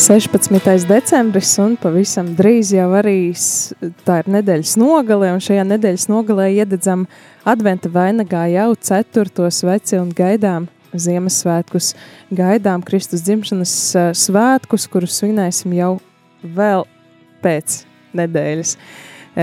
16. decembris, un pavisam drīz jau arī tā ir nedēļas nogale, un šajā nedēļas nogalē iededzam adventa vainagā jau ceturto sveci un gaidām Ziemassvētkus, gaidām Kristus dzimšanas svētkus, kurus svinēsim jau vēl pēc nedēļas.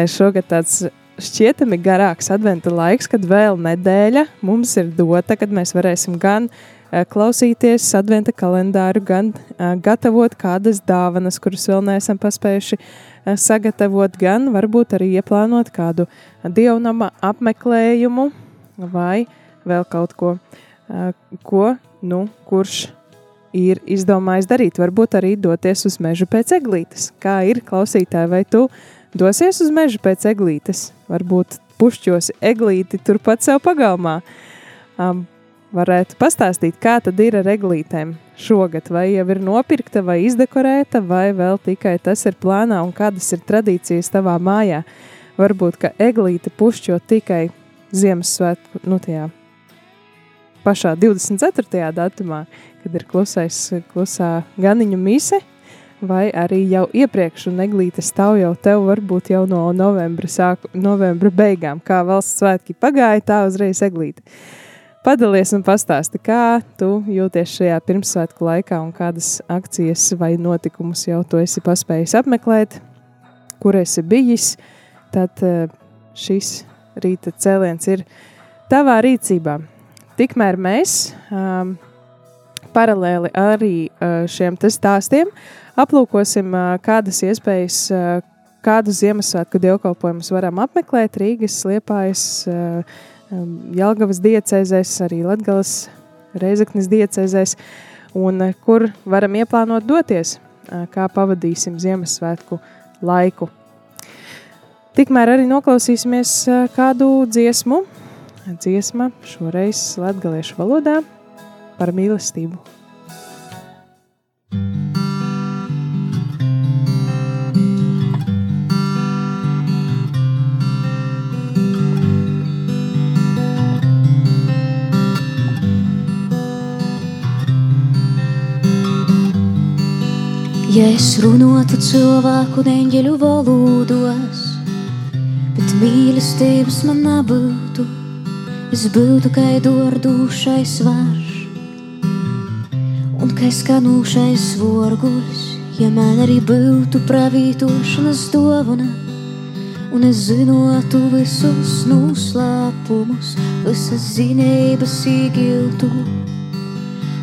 Šogad tāds šķietami garāks adventa laiks, kad vēl nedēļa mums ir dota, kad mēs varēsim gan uh, klausīties adventa kalendāru, gan eh, gatavot kādas dāvanas, kuras vēl neesam paspējuši eh, sagatavot, gan varbūt arī ieplānot kādu dievnama apmeklējumu vai vēl kaut ko, ko, nu, kurš ir izdomājis darīt. Varbūt arī doties uz mežu pēc eglītes. Kā ir klausītāji, vai tu dosies uz mežu pēc eglītes? Varbūt pušķos eglīti turpat sev pagalmā. Um, varētu pastāstīt, kā tad ir ar eglītēm šogad, vai jau ir nopirkta vai izdekorēta, vai vēl tikai tas ir plānā un kādas ir tradīcijas tavā mājā. Varbūt, ka eglīte pušķo tikai Ziemassvētku, nu tajā pašā 24. datumā, kad ir klusais, klusā ganiņu mise, vai arī jau iepriekš, un eglīte stāv jau tev varbūt jau no novembra, sāku, novembra beigām, kā valsts svētki pagāja, tā uzreiz eglīte. Padalies un pastāsti, kā tu jūties šajā pirmsvētku laikā un kādas akcijas vai notikumus jau tu esi paspējis apmeklēt, kur esi bijis. Tad eh, šis rīta cēliens ir tavā rīcībā. Tikmēr mēs um, paralēli arī uh, šiem stāstiem aplūkosim, uh, kādas iespējas, kādu Ziemassvētku dievkalpojumus varam apmeklēt Rīgas, Liepājas, uh, Jelgavas diecēzēs, arī Latgales Reizeknes diecēzēs, un eh, kur varam ieplānot doties, eh, kā pavadīsim Ziemassvētku laiku. Tikmēr arī noklausīsimies eh, kādu dziesmu, dziesma šoreiz latgaliešu valodā par mīlestību. Ja es runātu cilvēku un eņģeļu valodos, bet mīlestības man nebūtu, es būtu kā dordūšais varš un kā skanūšais vorguļs, ja man arī būtu pravītošanas dāvana. Un es zinātu visus noslēpumus, visas zinības īgiltu.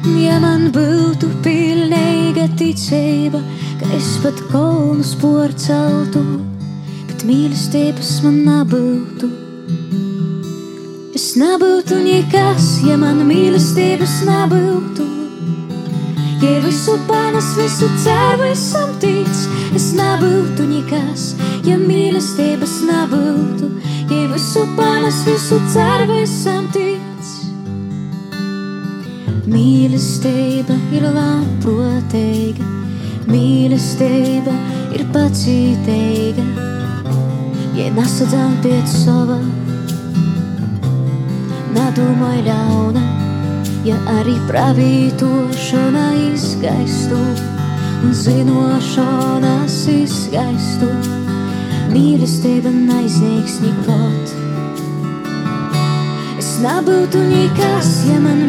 Ja man būtu pilnīga ticība, ka es pat kolnus porceltu, bet mīlestības man nebūtu. Es nebūtu nekas, ja man mīlestības nebūtu. Ja visu panes, visu ceru, esam tic, es nebūtu nekas, ja mīlestības nebūtu. Ja visu panes, visu ceru, esam tic. Mīlestība ir labprātīga, mīlestība ir pacietīga. Ja nesadzām pie sava, nedomāj ļauna, ja arī pravītošana izgaistu. un zinošanas izskaistu. Mīlestība neizniegs nikot. Es nebūtu nekas, ja man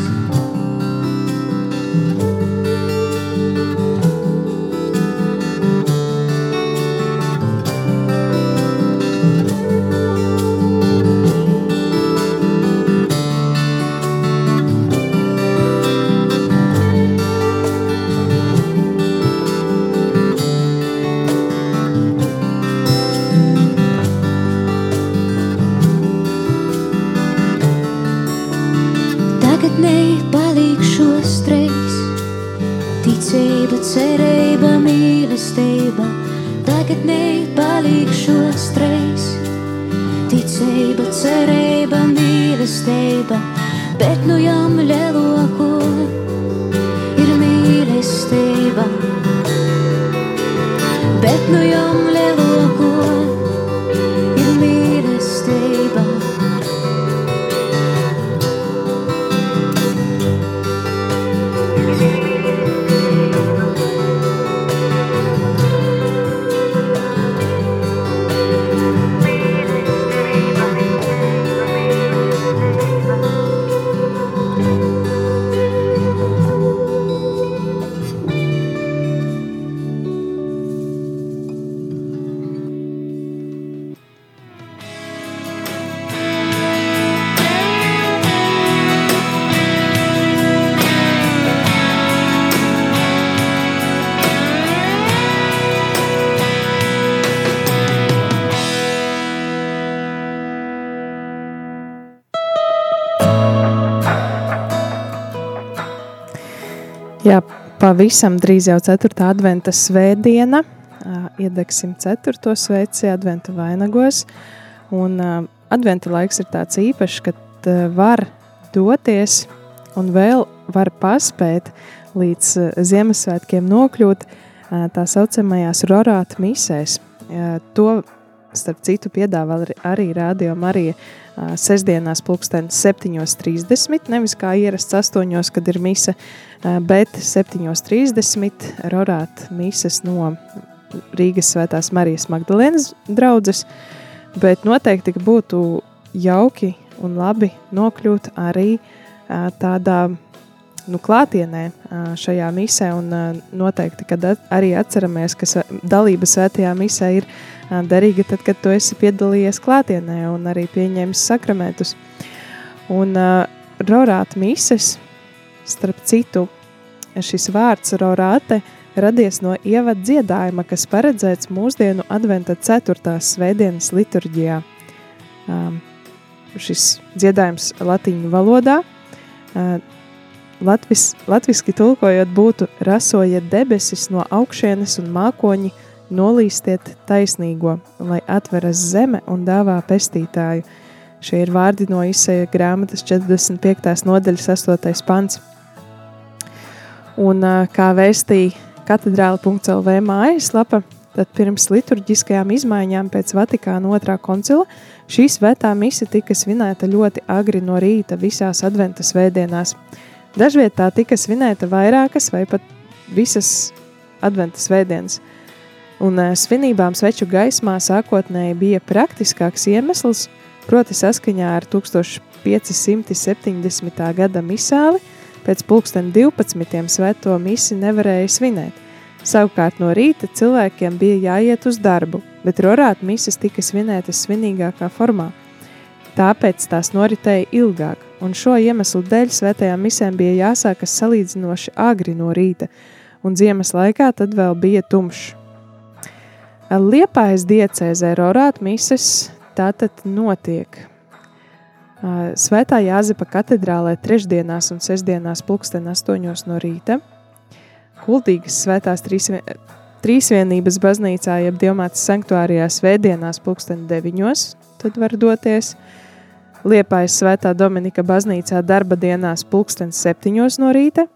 palikšos treis. Ticība, cerība, mīlestība, tagad nepalikšos treis. Ticība, cerība, mīlestība, bet nu jām lieloko ir mīlestība. Bet nu jām lieloko ir mīlestība. Jā, pavisam drīz jau 4. adventa svētdiena. Iedegsim 4. sveci adventa vainagos. Un adventa laiks ir tāds īpašs, kad var doties un vēl var paspēt līdz Ziemassvētkiem nokļūt tā saucamajās rorāta misēs. To, starp citu, piedāvā arī Rādio Marija sestdienās pulkstenis 7.30, nevis kā ierasts 8, kad ir mise, bet 7.30 rorāt mises no Rīgas svētās Marijas Magdalēnas draudzes, bet noteikti būtu jauki un labi nokļūt arī tādā nu, klātienē šajā misē, un noteikti, kad arī atceramies, ka dalība svētajā misē ir derīga tad, kad tu esi piedalījies klātienē un arī pieņēmis sakramentus. Un uh, rorāt mises, starp citu, šis vārds rorāte radies no ievada dziedājuma, kas paredzēts mūsdienu adventa 4. svētdienas liturģijā. Um, šis dziedājums latīņu valodā, uh, latvis, latviski tulkojot būtu rasojiet debesis no augšienes un mākoņi nolīstiet taisnīgo, lai atveras zeme un dāvā pestītāju. Šie ir vārdi no izseja grāmatas 45. nodaļas 8. pants. Un kā vēstīja katedrāla.lv mājaslapa, tad pirms liturģiskajām izmaiņām pēc Vatikāna otrā koncila šī svētā mise tika svinēta ļoti agri no rīta visās adventa svētdienās. Dažviet tā tika svinēta vairākas vai pat visas adventa svētdienas – un eh, svinībām sveču gaismā sākotnēji bija praktiskāks iemesls, proti saskaņā ar 1570. gada misāli, pēc pulksten 12. svēto misi nevarēja svinēt. Savukārt no rīta cilvēkiem bija jāiet uz darbu, bet rorāt mises tika svinētas svinīgākā formā. Tāpēc tās noritēja ilgāk, un šo iemeslu dēļ svētajām misēm bija jāsākas salīdzinoši agri no rīta, un ziemas laikā tad vēl bija tumšs. Liepājas diecēzē Rorāta mises tātad notiek. Svētā Jāzepa katedrālē trešdienās un sestdienās pulksten astoņos no rīta. Kultīgas svētās trīsvien, trīsvienības baznīcā, jeb Dievmātes sanktuārijā svētdienās pulksten deviņos, tad var doties. Liepājas svētā Dominika baznīcā darba dienās pulksten septiņos no rīta,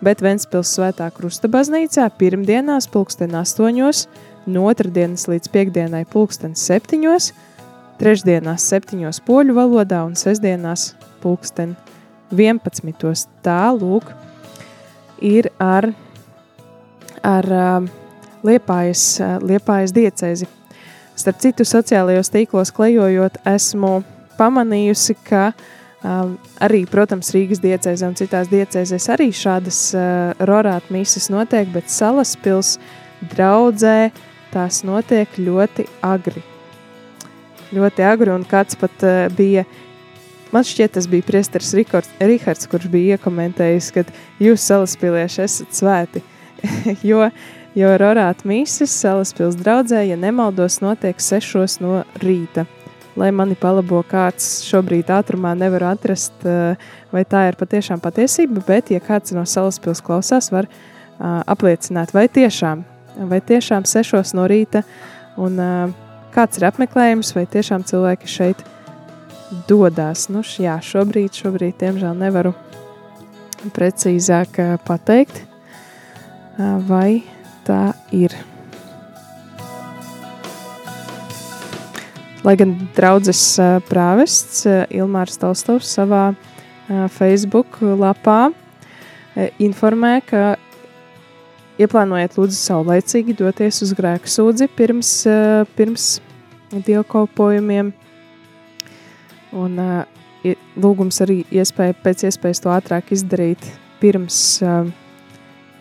bet Ventspils svētā krusta baznīcā pirmdienās pulksten astoņos, no otrdienas līdz piekdienai pulksten septiņos, trešdienās septiņos poļu valodā un sestdienās pulksten 11. Tā, lūk, ir ar, ar uh, Liepājas, uh, Liepājas diecēzi. Starp citu, sociālajos tīklos klejojot, esmu pamanījusi, ka um, arī, protams, Rīgas diecēzē un citās diecēzēs arī šādas uh, rorāta mīsas notiek, bet Salaspils draudzē tās notiek ļoti agri. Ļoti agri, un kāds pat uh, bija Man šķiet, tas bija Priesteris Rihards, kurš bija iekomentējis, ka jūs salaspilieši esat svēti. jo, jo rorāt mīsas salaspils draudzē, ja nemaldos, notiek sešos no rīta. Lai mani palabo kāds šobrīd ātrumā nevar atrast, eh, vai tā ir patiešām patiesība, bet, ja kāds no salaspils klausās, var uh, apliecināt, vai tiešām, vai tiešām sešos no rīta, un uh, kāds ir apmeklējums, vai tiešām cilvēki šeit ir dodas. Nu, jā, šobrīd, šobrīd, diemžēl, nevaru precīzāk pateikt, vai tā ir. Lai gan draudzes prāvests Ilmārs Tolstovs savā Facebook lapā informē, ka ieplānojiet lūdzu saulēcīgi doties uz grēku sūdzi pirms, pirms dievkalpojumiem, Un lūgums arī iespēja pēc iespējas to ātrāk izdarīt pirms,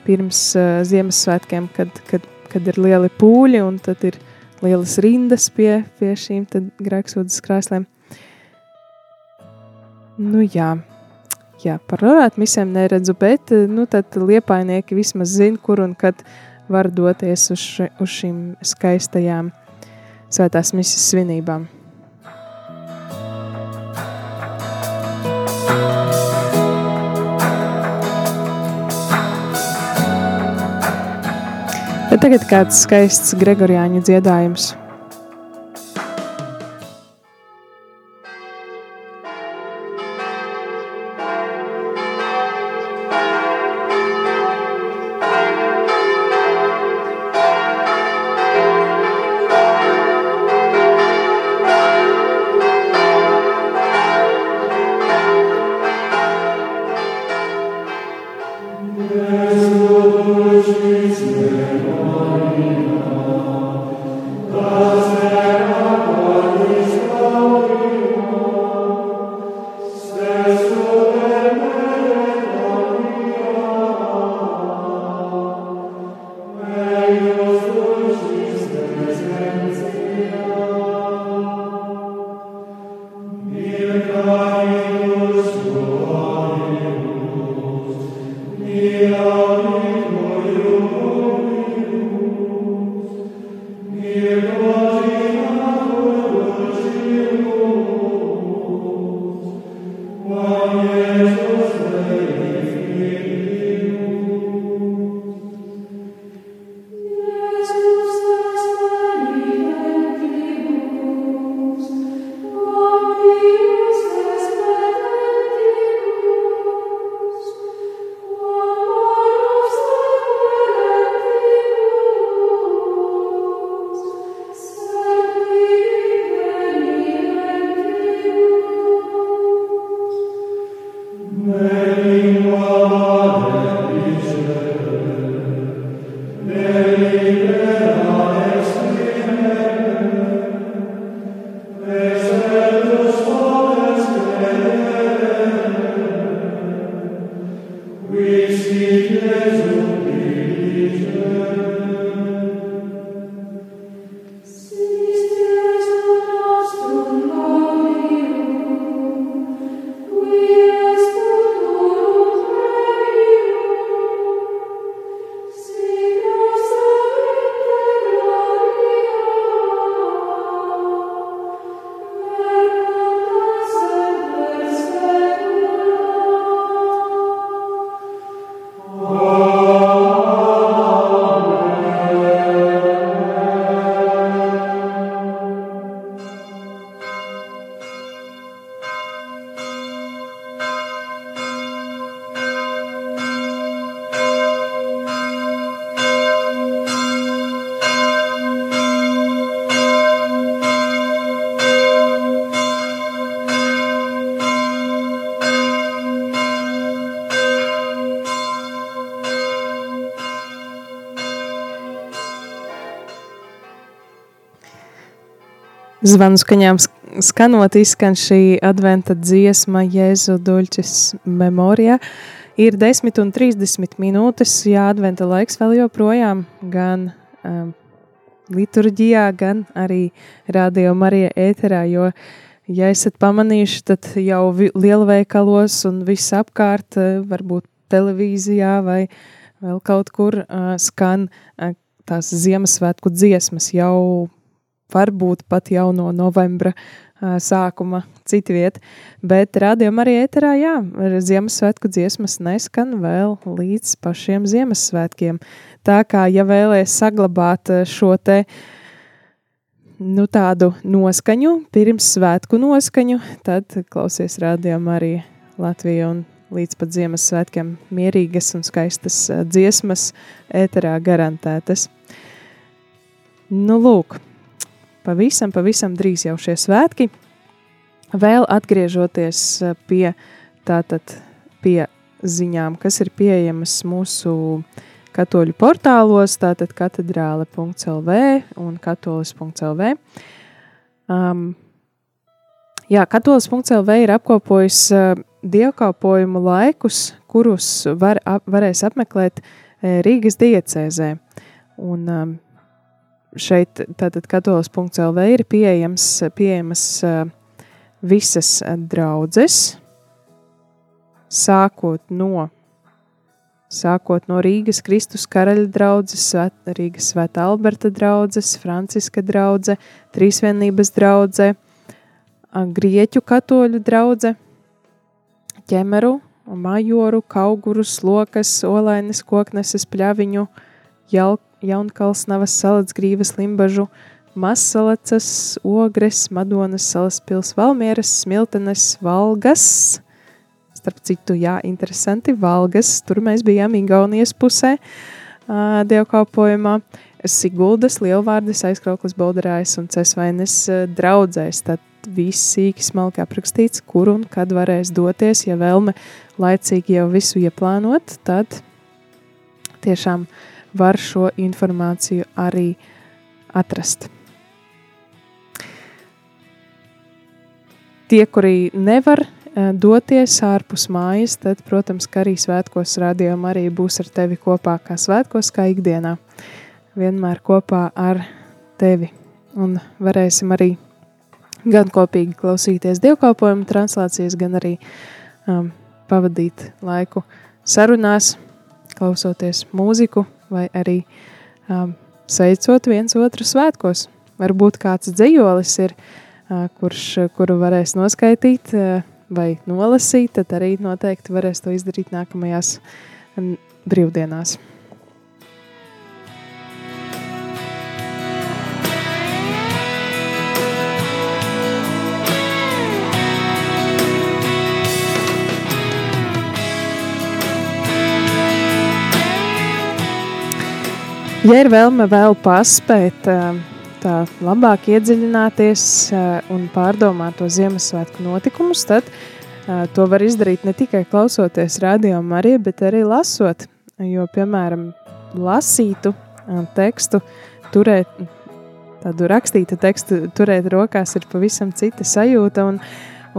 pirms Ziemassvētkiem, kad, kad, kad ir lieli pūļi un tad ir lielas rindas pie, pie šīm grēksūdzes krēsliem. Nu jā, jā par rorāt misēm neredzu, bet nu, liepainieki vismaz zina, kur un kad var doties uz, ši, uz šīm skaistajām svētās misijas svinībām. Bet tagad kāds skaists Gregorijāņu dziedājums. Zvanu skaņām skanot, izskan šī adventa dziesma Jēzu Duļķis memorijā. Ir 10 un 30 minūtes, jā, adventa laiks vēl joprojām gan um, liturģijā, gan arī radio Marija ēterā, jo, ja esat pamanījuši, tad jau lielveikalos un viss apkārt, uh, varbūt televīzijā vai vēl kaut kur uh, skan uh, tās Ziemassvētku dziesmas jau varbūt pat jau no novembra sākuma citviet, bet rādījumā arī ēterā, jā, Ziemassvētku dziesmas neskan vēl līdz pašiem Ziemassvētkiem. Tā kā, ja vēlēs saglabāt šo te, nu tādu noskaņu, pirms svētku noskaņu, tad klausies rādījumā arī Latviju un līdz pat Ziemassvētkiem mierīgas un skaistas dziesmas ēterā garantētas. Nu, lūk, pavisam, pavisam drīz jau šie svētki. Vēl atgriežoties eh, pie tātad pie ziņām, kas ir pieejamas mūsu katoļu portālos, tātad katedrāle.lv un katolis.lv. Um, jā, katolis.lv ir apkopojis uh, dievkalpojumu laikus, kurus var, ap, varēs apmeklēt uh, Rīgas diecēzē. Un um, šeit tātad katolis.lv ir pieejams, pieejamas visas draudzes, sākot no, sākot no Rīgas Kristus karaļa draudzes, Svet, Rīgas Svētā Alberta draudzes, Franciska draudze, Trīsvienības draudze, Grieķu katoļu draudze, ķemeru, majoru, kauguru, slokas, olainas, kokneses, pļaviņu, jalku, Jaunkalsnavas, Salacgrīvas, Limbažu, Masalacas, Ogres, Madonas, Salaspils, Valmieras, Smiltenes, Valgas. Starp citu, jā, interesanti, Valgas, tur mēs bijām Igaunijas pusē uh, dievkalpojumā. Siguldas, Lielvārdas, aizkrauklis Bolderājas un Cesvainas draudzēs. Tad viss sīki smalki aprakstīts, kur un kad varēs doties, ja vēlme laicīgi jau visu ieplānot, tad tiešām uh, var šo informāciju arī atrast. Tie, kuri nevar eh, doties ārpus mājas, tad, protams, ka arī svētkos rādījumā arī būs ar tevi kopā, kā svētkos, kā ikdienā. Vienmēr kopā ar tevi. Un varēsim arī gan kopīgi klausīties dievkalpojumu translācijas, gan arī um, pavadīt laiku sarunās, klausoties mūziku, vai arī um, sveicot viens otru svētkos. Varbūt kāds dzējolis ir, uh, kurš, kuru varēs noskaitīt uh, vai nolasīt, tad arī noteikti varēs to izdarīt nākamajās brīvdienās. Ja ir vēlme vēl paspēt tā labāk iedziļināties un pārdomāt to Ziemassvētku notikumus, tad to var izdarīt ne tikai klausoties radio Mariju, bet arī lasot, jo, piemēram, lasītu tekstu, turēt tādu rakstītu tekstu, turēt rokās ir pavisam cita sajūta, un,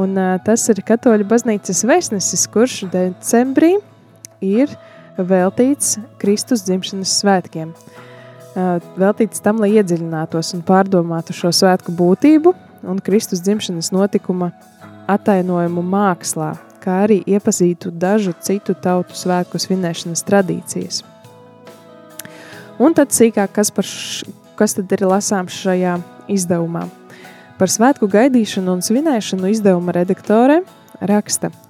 un tas ir katoļu baznīcas vēstnesis, kurš decembrī ir uh, veltīts Kristus dzimšanas svētkiem. Veltīts tam, lai iedziļinātos un pārdomātu šo svētku būtību un Kristus dzimšanas notikuma atainojumu mākslā, kā arī iepazītu dažu citu tautu svētku svinēšanas tradīcijas. Un tad sīkāk, kas, par š, kas tad ir lasāms šajā izdevumā. Par svētku gaidīšanu un svinēšanu izdevuma redaktore raksta –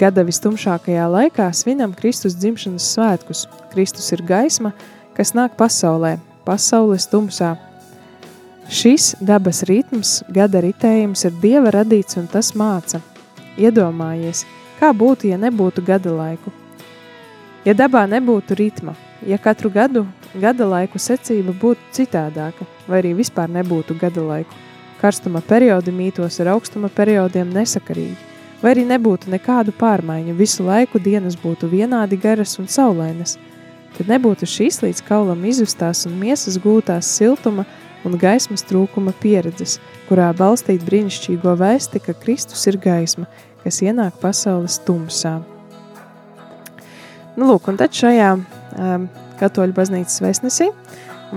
Gada vistumšākajā laikā svinam Kristus dzimšanas svētkus. Kristus ir gaisma, kas nāk pasaulē, pasaules tumsā. Šis dabas ritms, gada ritējums ir Dieva radīts un tas māca. Iedomājies, kā būtu, ja nebūtu gada laiku. Ja dabā nebūtu ritma, ja katru gadu gada laiku secība būtu citādāka, vai arī vispār nebūtu gada laiku, karstuma periodi mītos ar augstuma periodiem nesakarīgi, vai arī nebūtu nekādu pārmaiņu, visu laiku dienas būtu vienādi garas un saulainas, tad nebūtu šīs līdz kaulam izustās un miesas gūtās siltuma un gaismas trūkuma pieredzes, kurā balstīt brīnišķīgo vēsti, ka Kristus ir gaisma, kas ienāk pasaules tumsā. Nu, lūk, un tad šajā um, katoļu baznīcas vēstnesī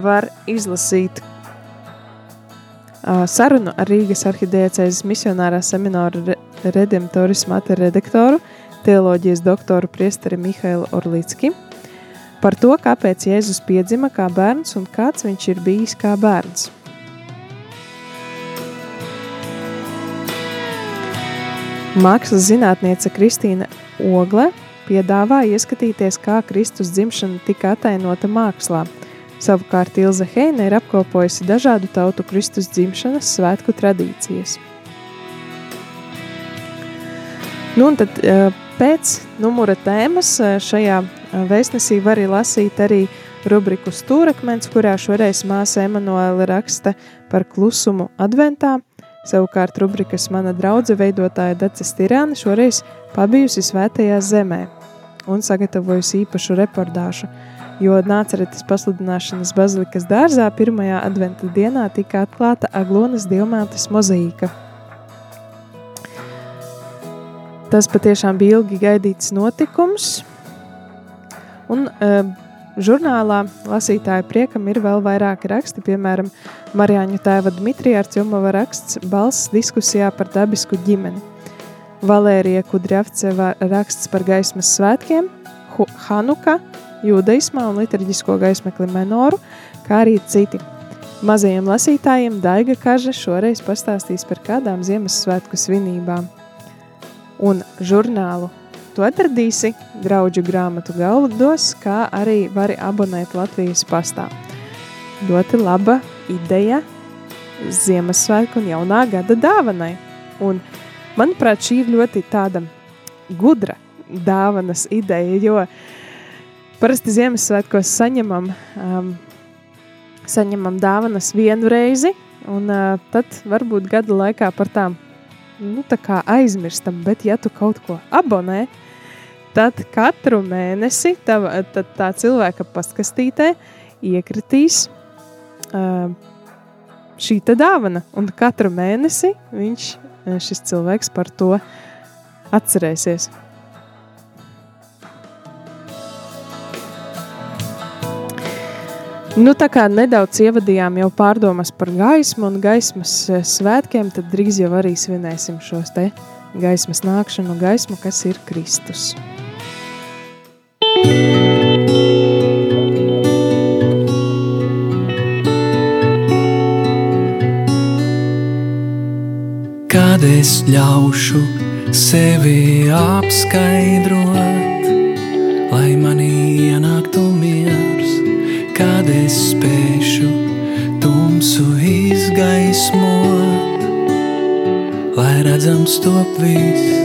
var izlasīt uh, sarunu ar Rīgas arhidiecēzes misionārā semināra redemptoris mate redaktoru, teoloģijas doktoru priesteri Mihailu Orlicki, par to, kāpēc Jēzus piedzima kā bērns un kāds viņš ir bijis kā bērns. Mākslas zinātniece Kristīna Ogle piedāvā ieskatīties, kā Kristus dzimšana tika atainota mākslā. Savukārt Ilze Heine ir apkopojusi dažādu tautu Kristus dzimšanas svētku tradīcijas. Nu, un tad pēc numura tēmas šajā vēstnesī var arī lasīt arī rubriku stūrakmens, kurā šoreiz māsa Emanuela raksta par klusumu adventā. Savukārt rubrikas mana draudze veidotāja Dace Stirāna šoreiz pabijusi svētajā zemē un sagatavojusi īpašu reportāžu, jo nāceretes pasludināšanas bazilikas dārzā pirmajā adventa dienā tika atklāta Aglonas diamātes mozaīka. Tas patiešām bija ilgi gaidīts notikums, un uh, žurnālā lasītāju priekam ir vēl vairāki raksti, piemēram, Marijāņu tēva Dmitrija Arķumova raksts balss diskusijā par dabisku ģimeni. Valērija Kudrjavceva raksts par gaismas svētkiem, Hanuka, jūdaismā un liturģisko gaismekli menoru, kā arī citi. Mazajiem lasītājiem Daiga Kaža šoreiz pastāstīs par kādām Ziemassvētku svinībām. Un žurnālu Tu atradīsi draugu grāmatu galdos, kā arī vari abonēt Latvijas pastā. Ļoti laba ideja Ziemassvētku un jaunā gada dāvanai. Un, manuprāt, šī ir ļoti tāda gudra dāvanas ideja, jo parasti Ziemassvētkos saņemam, um, saņemam dāvanas vienu reizi, un uh, tad varbūt gada laikā par tām nu, tā aizmirstam, bet ja tu kaut ko abonē, tad katru mēnesi tā, tad tā cilvēka paskastītē iekritīs uh, šī dāvana. Un katru mēnesi viņš, šis cilvēks par to atcerēsies. Nu, tā kā nedaudz ievadījām jau pārdomas par gaismu un gaismas svētkiem, tad drīz jau arī svinēsim šos te gaismas nākšanu, gaismu, kas ir Kristus. Kad es ļaušu sevi apskaidrot, izgaismot, lai redzams top viss.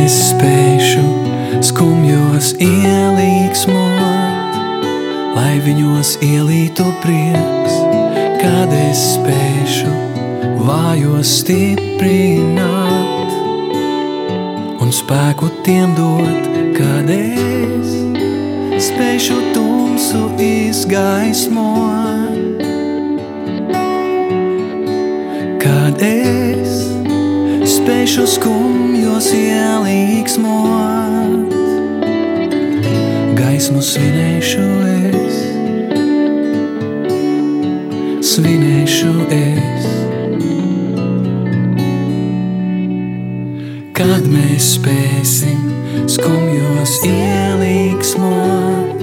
Es spēšu skumjos ielīgsmot, lai viņos ielītu prieks, es spēšu vājos stiprināt spēku tiem dot, kad es spēšu tumsu izgaismot, kad es spēšu skumjos ielīgsmot. Gaismu svinēšu es, svinēšu es. Kad mēs spēsim skumjos ielīgsmot,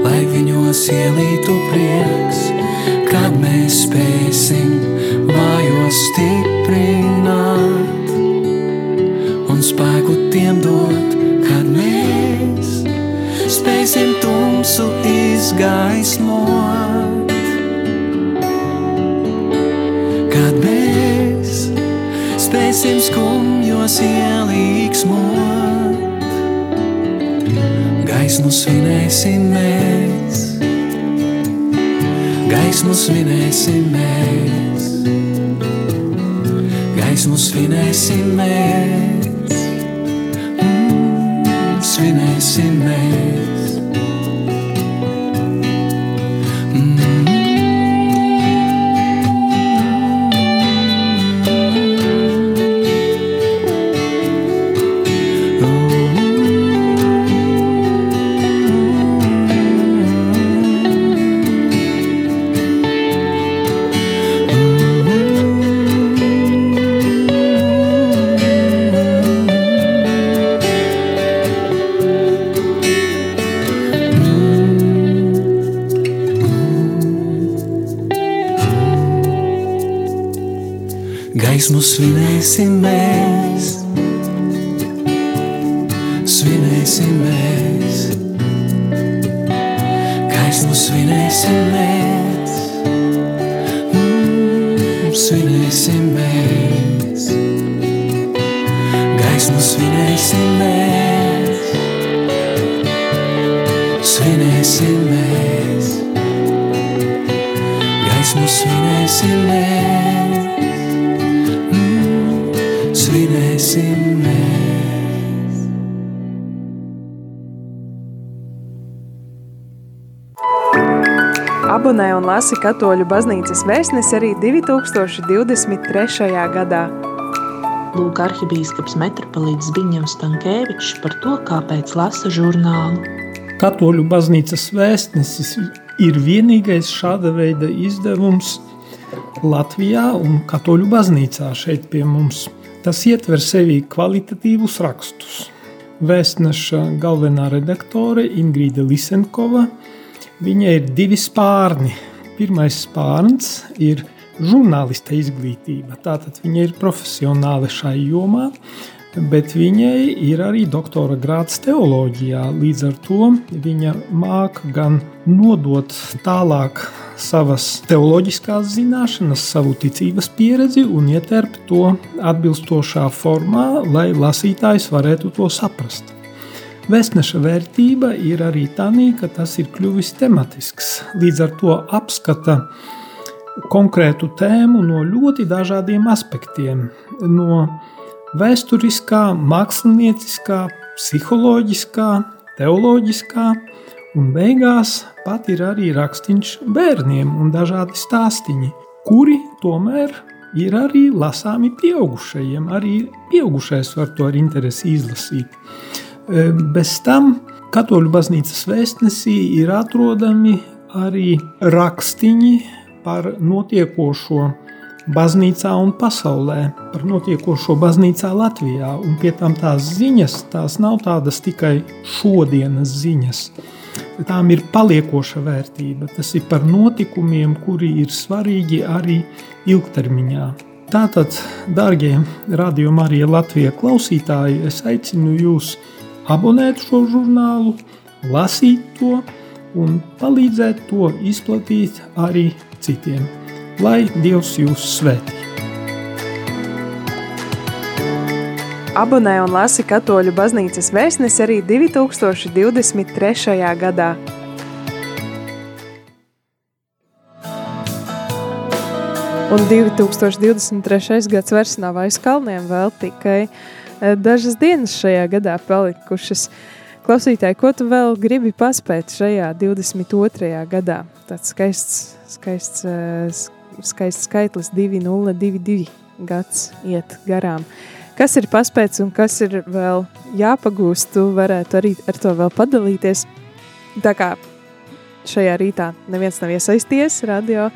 lai viņos ielītu prieks, kad mēs spēsim vājos stiprināt un spēku tiem dot, kad mēs spēsim tumsu izgaismot. Kad mēs spēsim skumjos gaismos ielīksmot. Gaismu svinēs, svinēs, gaismu svinēs, svinēs, gaismu svinēs, svinēs, mm, svinēs, svinēs. Svinēsim mēs, un lasi Katoļu baznīcas vēstnesi arī 2023. gadā. Lūk, arhibīskaps metropolīts Zbiņevs Tankēvičs par to, kāpēc lasa žurnālu. Katoļu baznīcas vēstnesis ir vienīgais šāda veida izdevums Latvijā un Katoļu baznīcā šeit pie mums. Tas ietver sevī kvalitatīvus rakstus. Vēstneša galvenā redaktore Ingrīda Lisenkova. Viņai ir divi spārni. Pirmais spārns ir žurnālista izglītība. Tātad viņa ir profesionāli šai jomā, bet viņai ir arī doktora grāts teoloģijā. Līdz ar to viņa māca gan nodot tālāk savas teoloģiskās zināšanas, savu ticības pieredzi un ieterpt to atbilstošā formā, lai lasītājs varētu to saprast. Vēstneša vērtība ir arī tā, ka tas ir kļuvis tematisks. Līdz ar to apskata konkrētu tēmu no ļoti dažādiem aspektiem. No vēsturiskā, mākslinieckā, psiholoģiskā, teoloģiskā, un beigās pat ir arī rakstīns bērniem un dažādi stāstīņi, kuri tomēr ir arī lasāmi pieaugušajiem. Arī pieaugušais var to ar interesi izlasīt. E, bez tam Katoļu baznīcas vēstnesī ir atrodami arī rakstiņi par notiekošo baznīcā un pasaulē, par notiekošo baznīcā Latvijā. Un pie tam tās ziņas, tās nav tādas tikai šodienas ziņas tām ir paliekoša vērtība. Tas ir par notikumiem, kuri ir svarīgi arī ilgtermiņā. Tātad, darbie radiokamā arī Latvijas klausītāji, es aicinu jūs abonēt šo žurnālu, lasīt to un palīdzēt to izplatīt arī citiem. Lai Dievs jūs svētī! Abonē un lasi Katoļu baznīcas vēstnesi arī 2023. gadā. Un 2023. gads vairs nav aiz kalniem, vēl tikai dažas dienas šajā gadā palikušas. Klausītāji, ko tu vēl gribi paspēt šajā 22. gadā? Tāds skaists, skaists, eh, skaists skaitlis 2022 gads iet garām. Kas ir paspēts un kas ir vēl jāpagūst, tu varētu arī ar to vēl padalīties. Tā kā šajā rītā neviens nav iesaisties radio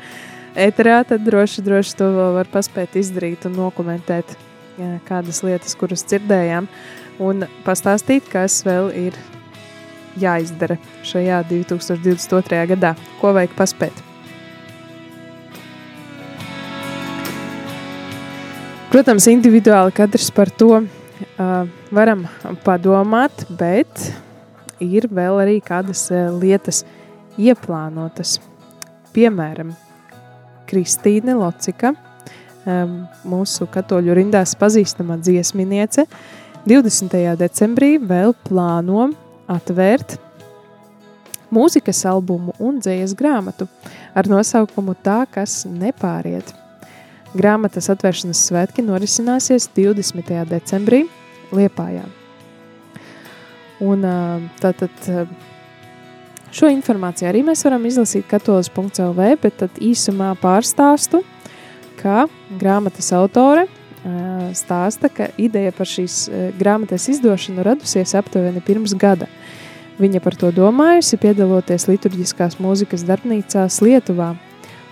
ēterā, tad droši, droši to vēl var paspēt izdarīt un nokomentēt jā, kādas lietas, kuras dzirdējām, un pastāstīt, kas vēl ir jāizdara šajā 2022. gadā, ko vajag paspēt. Protams, individuāli katrs par to uh, varam padomāt, bet ir vēl arī kādas uh, lietas ieplānotas. Piemēram, Kristīne Locika, mūsu katoļu rindās pazīstama dziesminiece, 20. decembrī vēl plāno atvērt mūzikas albumu un dzējas grāmatu ar nosaukumu Tā, kas nepāriet. Grāmatas atvēršanas svētki norisināsies 20. decembrī Liepājā. Un tātad šo informāciju arī mēs varam izlasīt katolis.lv, bet tad īsumā pārstāstu, ka grāmatas autore stāsta, ka ideja par šīs grāmatas izdošanu radusies aptuveni pirms gada. Viņa par to domājusi, piedaloties liturģiskās mūzikas darbnīcās Lietuvā,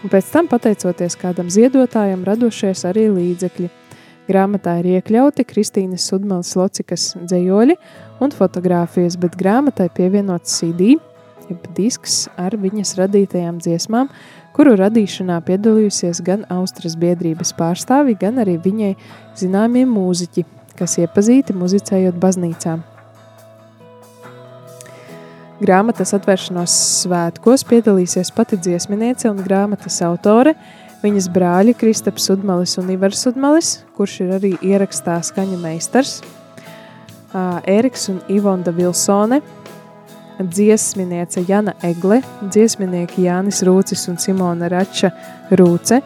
un pēc tam, pateicoties kādam ziedotājam, radušies arī līdzekļi. Grāmatā ir iekļauti Kristīnas Sudmalas locikas dzējoļi un fotogrāfijas, bet grāmatai pievienots CD, jeb disks ar viņas radītajām dziesmām, kuru radīšanā piedalījusies gan Austrijas biedrības pārstāvi, gan arī viņai zināmie mūziķi, kas iepazīti muzicējot baznīcām. Grāmatas atvēršanos svētkos piedalīsies pati dziesminiece un grāmatas autore, viņas brāļi Kristaps Sudmalis un Ivars Sudmalis, kurš ir arī ierakstā skaņa meistars, Ēriks un Ivonda Vilsone, dziesminiece Jana Egle, dziesminieki Jānis Rūcis un Simona Rača Rūce,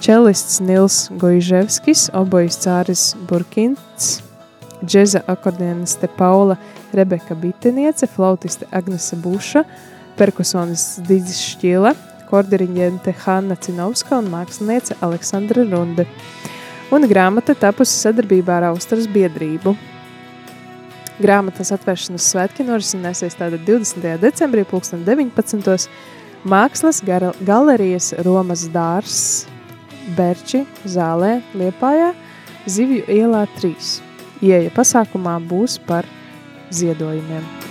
čelists Nils Gojževskis, obojas Cāris Burkins, džeza akordioniste Paula Rebeka Biteniece, flautiste Agnese Buša, perkusonists Dīdzis Šķila, kordiriņģente Hanna Cinovska un māksliniece Aleksandra Runde. Un grāmata tapusi sadarbībā ar Austrijas biedrību. Grāmatas atvēršanas svētki norisināsies tātad 20. decembrī 2019. Mākslas galerijas Romas dārs Berči zālē Liepājā Zivju ielā 3. Ieja pasākumā būs par ziedojumiem.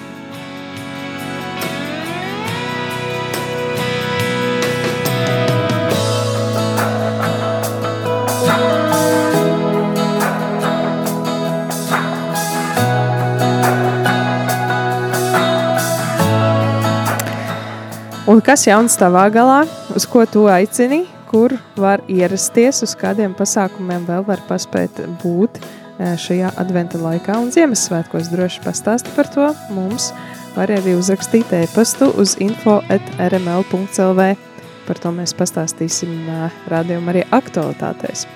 Un kas jauns tavā galā, uz ko tu aicini, kur var ierasties, uz kādiem pasākumiem vēl var paspēt būt, šajā adventa laikā un Ziemassvētkos. Droši pastāsti par to mums. Var arī uzrakstīt e-pastu uz info.rml.lv. Par to mēs pastāstīsim rādījumā arī aktualitātēs.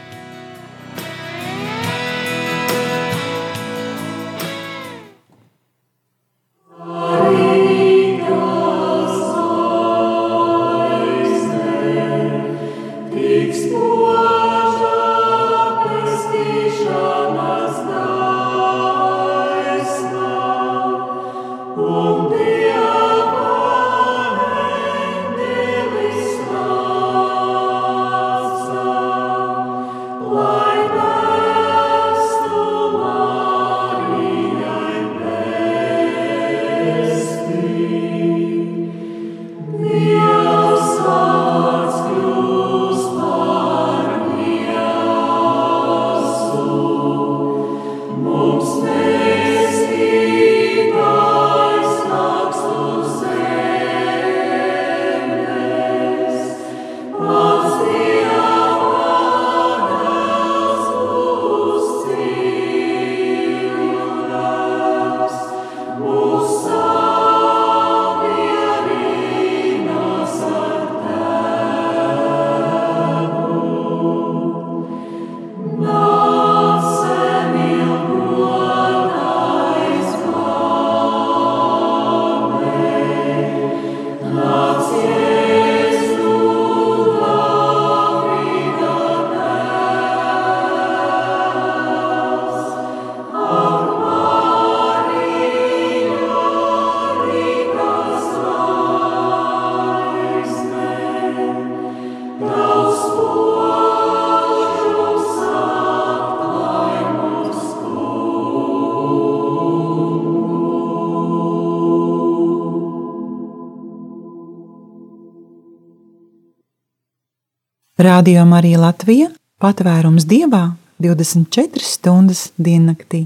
Radio Marija Latvija - patvērums dievā 24 stundas diennaktī.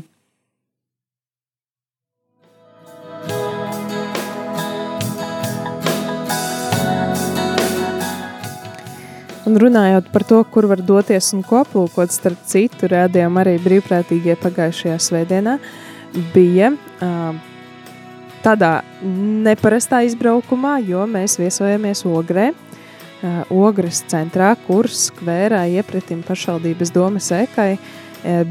Un runājot par to, kur var doties un ko aplūkot, starp citu, rādījām arī brīvprātīgie pagājušajā svētdienā, bija uh, tādā neparastā izbraukumā, jo mēs viesojamies Ogrē. Uh, Ogres centrā, kur skvērā iepratim pašvaldības domas ekai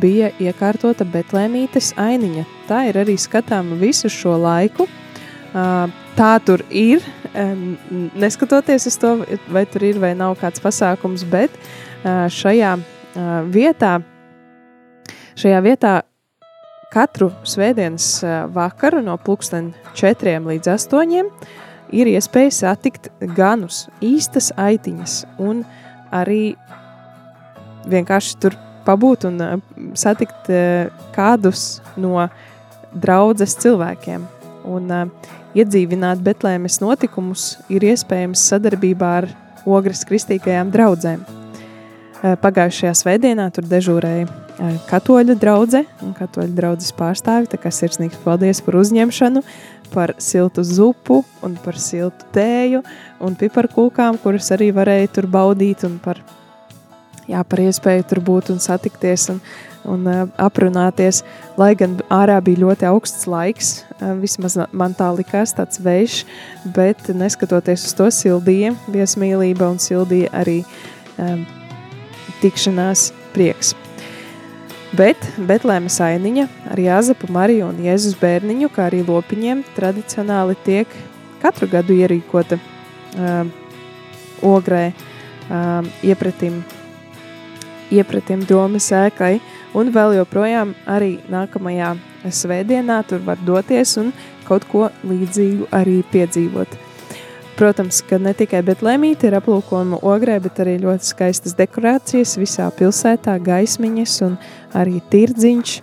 bija iekārtota Betlēmītes ainiņa. Tā ir arī skatāma visu šo laiku. Tā tur ir, neskatoties uz to, vai tur ir vai nav kāds pasākums, bet šajā vietā, šajā vietā katru svētdienas vakaru no pulksten 4 līdz 8 ir iespēja satikt ganus, īstas aitiņas un arī vienkārši tur pabūt un satikt kādus no draudzes cilvēkiem. Un iedzīvināt Betlēmes notikumus ir iespējams sadarbībā ar Ogres kristīgajām draudzēm. Pagājušajā svētdienā tur dežūrēja katoļu draudzē un katoļu draudzes pārstāvi, tā kā sirsnīgs paldies par uzņemšanu, par siltu zupu un par siltu tēju un piparkūkām, kuras arī varēja tur baudīt un par, jā, par iespēju tur būt un satikties un, un uh, aprunāties, lai gan ārā bija ļoti augsts laiks, uh, vismaz man tā likās tāds vējš, bet neskatoties uz to sildīja viesmīlība un sildīja arī um, tikšanās prieks. Bet Betlēmas ainiņa ar Jāzepu, Mariju un Jēzus bērniņu, kā arī lopiņiem, tradicionāli tiek katru gadu ierīkota uh, ogrē uh, iepratim, iepratim domas ēkai, un vēl joprojām arī nākamajā svētdienā tur var doties un kaut ko līdzīgu arī piedzīvot. Protams, ka ne tikai Betlēmīte ir aplūkojama ogrē, bet arī ļoti skaistas dekorācijas visā pilsētā, gaismiņas un arī tirdziņš.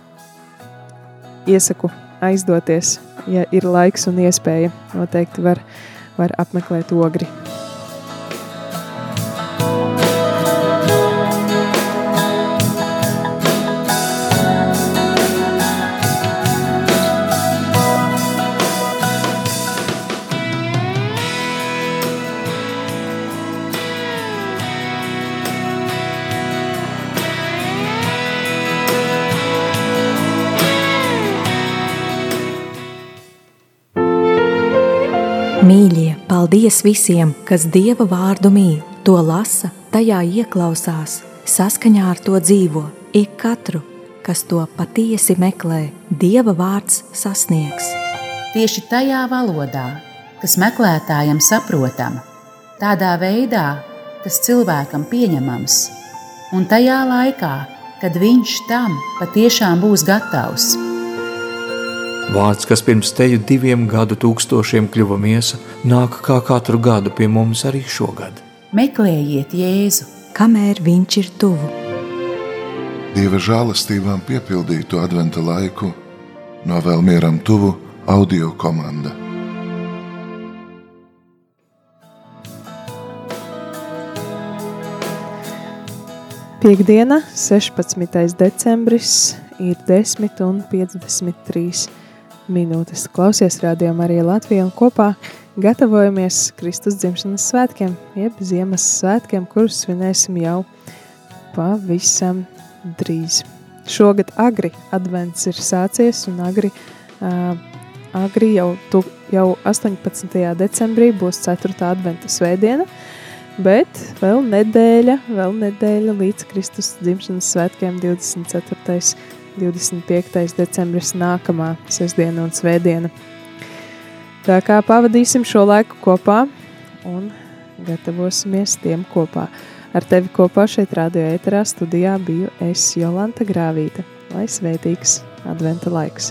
Iesaku aizdoties, ja ir laiks un iespēja, noteikti var, var apmeklēt ogri. Paldies visiem, kas Dieva vārdu mīl, to lasa, tajā ieklausās, saskaņā ar to dzīvo. Ik katru, kas to patiesi meklē, Dieva vārds sasniegs. Tieši tajā valodā, kas meklētājam saprotama, tādā veidā, kas cilvēkam pieņemams, un tajā laikā, kad viņš tam patiešām būs gatavs. Vārds, kas pirms teju diviem gadu tūkstošiem kļuva miesa, nāk kā katru gadu pie mums arī šogad. Meklējiet Jēzu, kamēr viņš ir tuvu. Dieva žēlastībām piepildītu adventa laiku, novēl mieram tuvu audio komanda. Piektdiena, 16. decembris, ir 10 un 53 minūtes. Klausies rādījumā arī Latvijā un kopā gatavojamies Kristus dzimšanas svētkiem, jeb Ziemassvētkiem, kurus svinēsim jau pavisam drīz. Šogad agri advents ir sācies un agri, uh, agri jau, tu, jau 18. decembrī būs 4. adventa svētdiena, bet vēl nedēļa, vēl nedēļa līdz Kristus dzimšanas svētkiem 24. 25. decembris nākamā sestdiena un svētdiena. Tā kā pavadīsim šo laiku kopā un gatavosimies tiem kopā. Ar tevi kopā šeit radio ēterā studijā biju es Jolanta Grāvīte. Lai svētīgs adventa laiks!